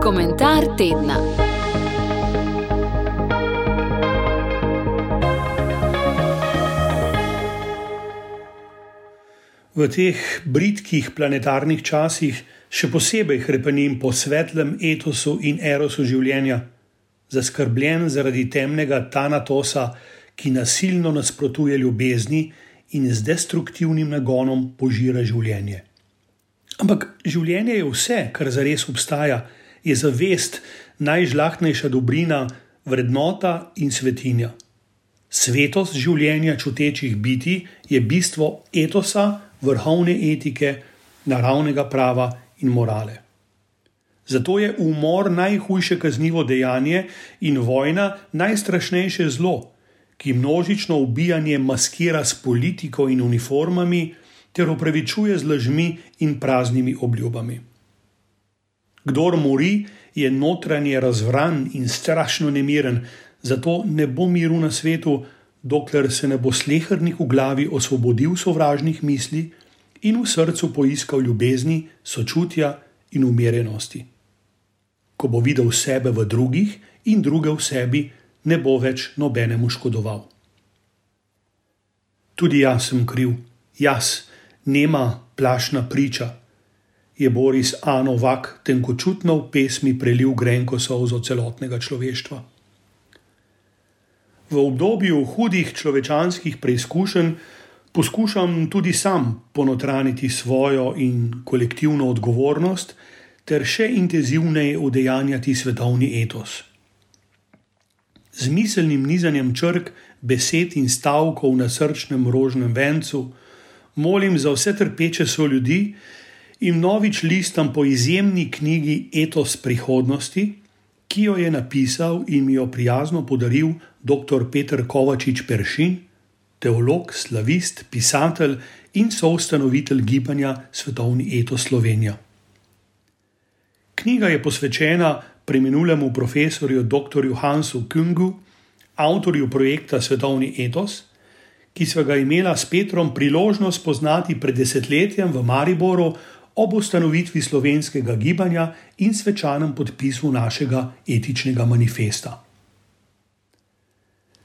Komentar tedna. V teh britkih planetarnih časih še posebej krepenim po svetlem etosu in erosu življenja, zaskrbljen zaradi temnega Tanatosa, ki nasilno nasprotuje ljubezni in z destruktivnim nagonom požira življenje. Ampak življenje je vse, kar zares obstaja, je zavest najžlahtnejša dobrina, vrednota in svetinja. Svetost življenja čutečih biti je bistvo etosa, vrhovne etike, naravnega prava in morale. Zato je umor najhujše kaznivo dejanje in vojna najstrašnejše zlo, ki množično ubijanje maskira s politiko in uniformami ter opravičuje z lažmi in praznimi obljubami. Kdor mori, je notranje razvran in strašno nemiren, zato ne bo miru na svetu, dokler se ne bo slehrnik v glavi osvobodil sovražnih misli in v srcu poiskal ljubezni, sočutja in umirjenosti. Ko bo videl sebe v drugih in druge v sebi, ne bo več nobenemu škodoval. Tudi jaz sem kriv, jaz, nema plašna priča, je Boris Anovak tenkočutno v pesmi prelil grenko solzo celotnega človeštva. V obdobju hudih človečanskih preizkušenj poskušam tudi sam ponotraniti svojo in kolektivno odgovornost ter še intenzivneje udejanjati svetovni etos z miselnim nizanjem črk, besed in stavkov na srčnem rožnem vencu, molim za vse trpeče so ljudi in novič listam po izjemni knjigi Etos prihodnosti, ki jo je napisal in mi jo prijazno podaril dr. Petr Kovačič Peršin, teolog, slavist, pisatelj in soustanovitelj gibanja Svetovni Etos Slovenija. Knjiga je posvečena preminulemu profesorju dr. Hansu Kungu, avtorju projekta Svetovni etos, ki smo ga imeli s Petrom priložnost poznati pred desetletjem v Mariboru ob ustanovitvi slovenskega gibanja in svečanem podpisu našega etičnega manifesta.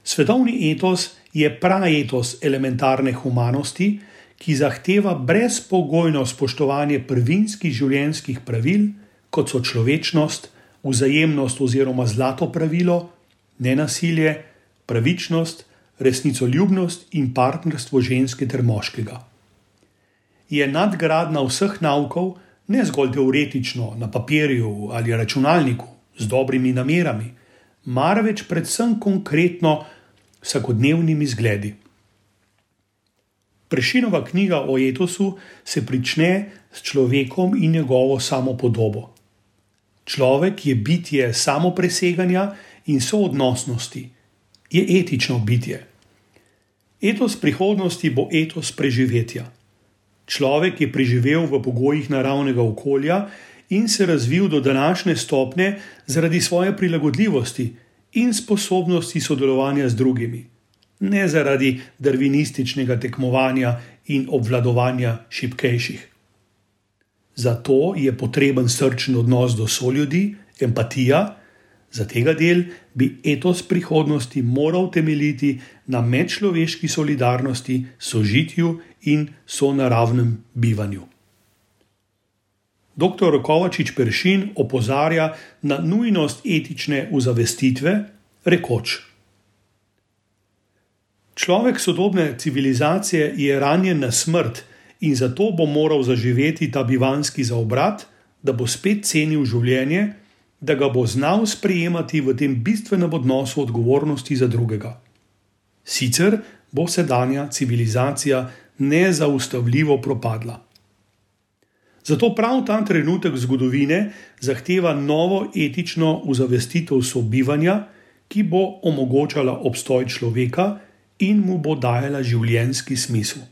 Svetovni etos je praetos elementarne humanosti, ki zahteva brezpogojno spoštovanje prvinskih življenjskih pravil, kot so človečnost, vzajemnost oziroma zlato pravilo, nenasilje, pravičnost, resnicoljubnost in partnerstvo ženske ter moškega. Je nadgradna vseh naukov, ne zgolj teoretično na papirju ali računalniku z dobrimi namerami, marveč predvsem konkretno vsakodnevnimi zgledi. Prešinova knjiga o etosu se prične s človekom in njegovo samopodobo. Človek je bitje samopreseganja in soodnosnosti, je etično bitje. Etos prihodnosti bo etos preživetja. Človek je preživel v pogojih naravnega okolja in se razvil do današnje stopne zaradi svoje prilagodljivosti in sposobnosti sodelovanja z drugimi, ne zaradi darvinističnega tekmovanja in obvladovanja šipkejših. Zato je potreben srčen odnos do soljudi, empatija, za tega del bi etos prihodnosti moral temeljiti na medčloveški solidarnosti, sožitju in sonaravnem bivanju. Dr. Kovačič Peršin opozarja na nujnost etične uzavestitve, rekoč: Človek sodobne civilizacije je ranjen na smrt in zato bo moral zaživeti ta bivanski zaobrat, da bo spet cenil življenje, da ga bo znal sprejemati v tem bistvenem odnosu odgovornosti za drugega. Sicer bo sedanja civilizacija nezaustavljivo propadla. Zato prav ta trenutek zgodovine zahteva novo etično uzavestitev sobivanja, ki bo omogočala obstoj človeka in mu bo dajala življenjski smisel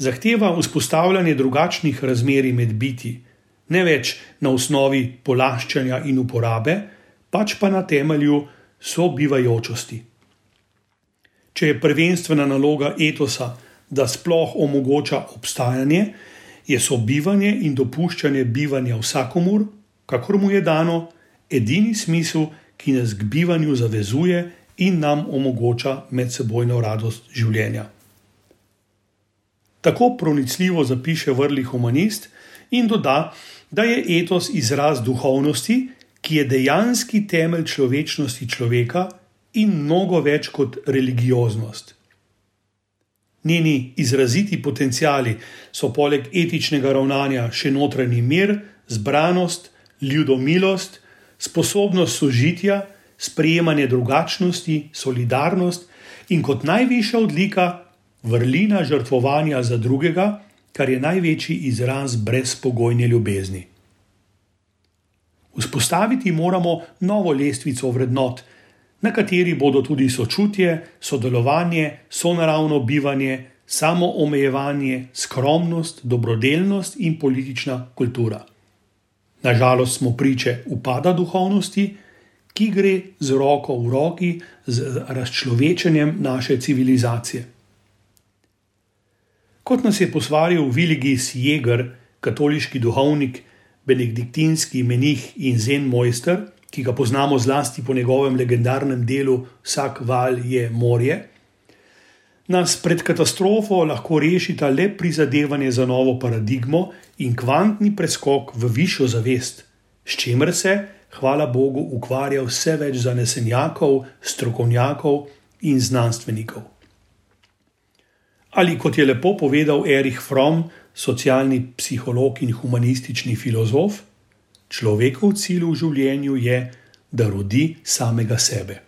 zahteva vzpostavljanje drugačnih razmerij med biti, ne več na osnovi polaščanja in uporabe, pač pa na temelju sobivajočosti. Če je prvenstvena naloga etosa, da sploh omogoča obstajanje, je sobivanje in dopuščanje bivanja vsakomur, kakor mu je dano, edini smisel, ki nas k bivanju zavezuje in nam omogoča medsebojno radost življenja. Tako pronicljivo zapiše vrli humanist in doda, da je etos izraz duhovnosti, ki je dejanski temelj človečnosti človeka in mnogo več kot religioznost. Njeni izraziti potencijali so poleg etičnega ravnanja še notranji mir, zbranost, ljudomilost, sposobnost sožitja, sprejemanje drugačnosti, solidarnost in kot najvišja odlika vrlina žrtvovanja za drugega, kar je največji izraz brezpogojne ljubezni. Vzpostaviti moramo novo lestvico vrednot, na kateri bodo tudi sočutje, sodelovanje, sonaravno bivanje, samoomejevanje, skromnost, dobrodelnost in politična kultura. Nažalost smo priče upada duhovnosti, ki gre z roko v roki z razčlovečenjem naše civilizacije. Kot nas je posvaril Viligis Jäger, katoliški duhovnik, benediktinski menih in zen mojster, ki ga poznamo zlasti po njegovem legendarnem delu Vsak val je morje, nas pred katastrofo lahko rešita le prizadevanje za novo paradigmo in kvantni preskok v višjo zavest, s čimer se, hvala Bogu, ukvarja vse več zanesenjakov, strokovnjakov in znanstvenikov. Ali kot je lepo povedal Erich Fromm, socialni psiholog in humanistični filozof, človekov cilj v življenju je, da rodi samega sebe.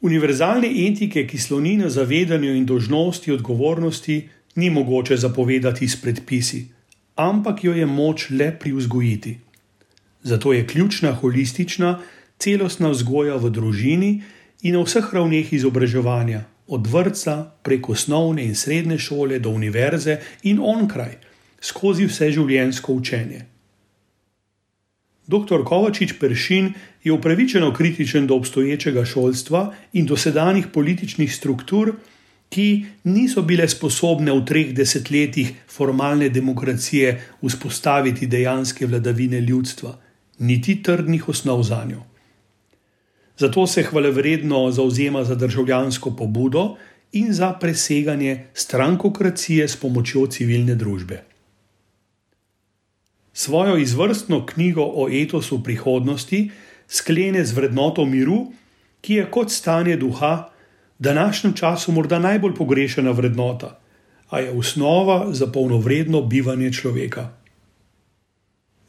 Univerzalne etike, ki sloni na zavedanju in dožnosti odgovornosti, ni mogoče zapovedati s predpisi, ampak jo je moč le privzgojiti. Zato je ključna holistična, celostna vzgoja v družini in na vseh ravneh izobraževanja, od vrca preko osnovne in srednje šole do univerze in onkraj, skozi vse življenjsko učenje. Dr. Kovačič Peršin je upravičeno kritičen do obstoječega šolstva in dosedanjih političnih struktur, ki niso bile sposobne v treh desetletjih formalne demokracije vzpostaviti dejanske vladavine ljudstva, niti trdnih osnov za njo. Zato se hvalevredno zauzema za državljansko pobudo in za preseganje strankokracije s pomočjo civilne družbe. Svojo izvrstno knjigo o etosu prihodnosti sklene z vrednoto miru, ki je kot stanje duha, v današnjem času morda najbolj pogrešena vrednota, a je osnova za polnovredno bivanje človeka.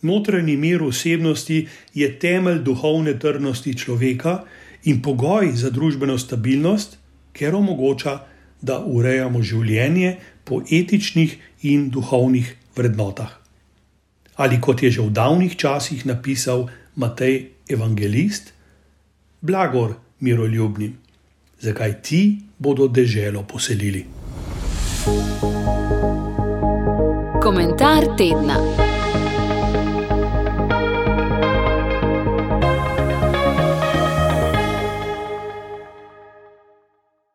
Notranji mir osebnosti je temelj duhovne trdnosti človeka in pogoj za družbeno stabilnost, ker omogoča, da urejamo življenje po etičnih in duhovnih vrednotah. Ali kot je že v davnih časih napisal Matej Evangelist, blagor miroljubnim, zakaj ti bodo deželo poselili. Komentar tedna.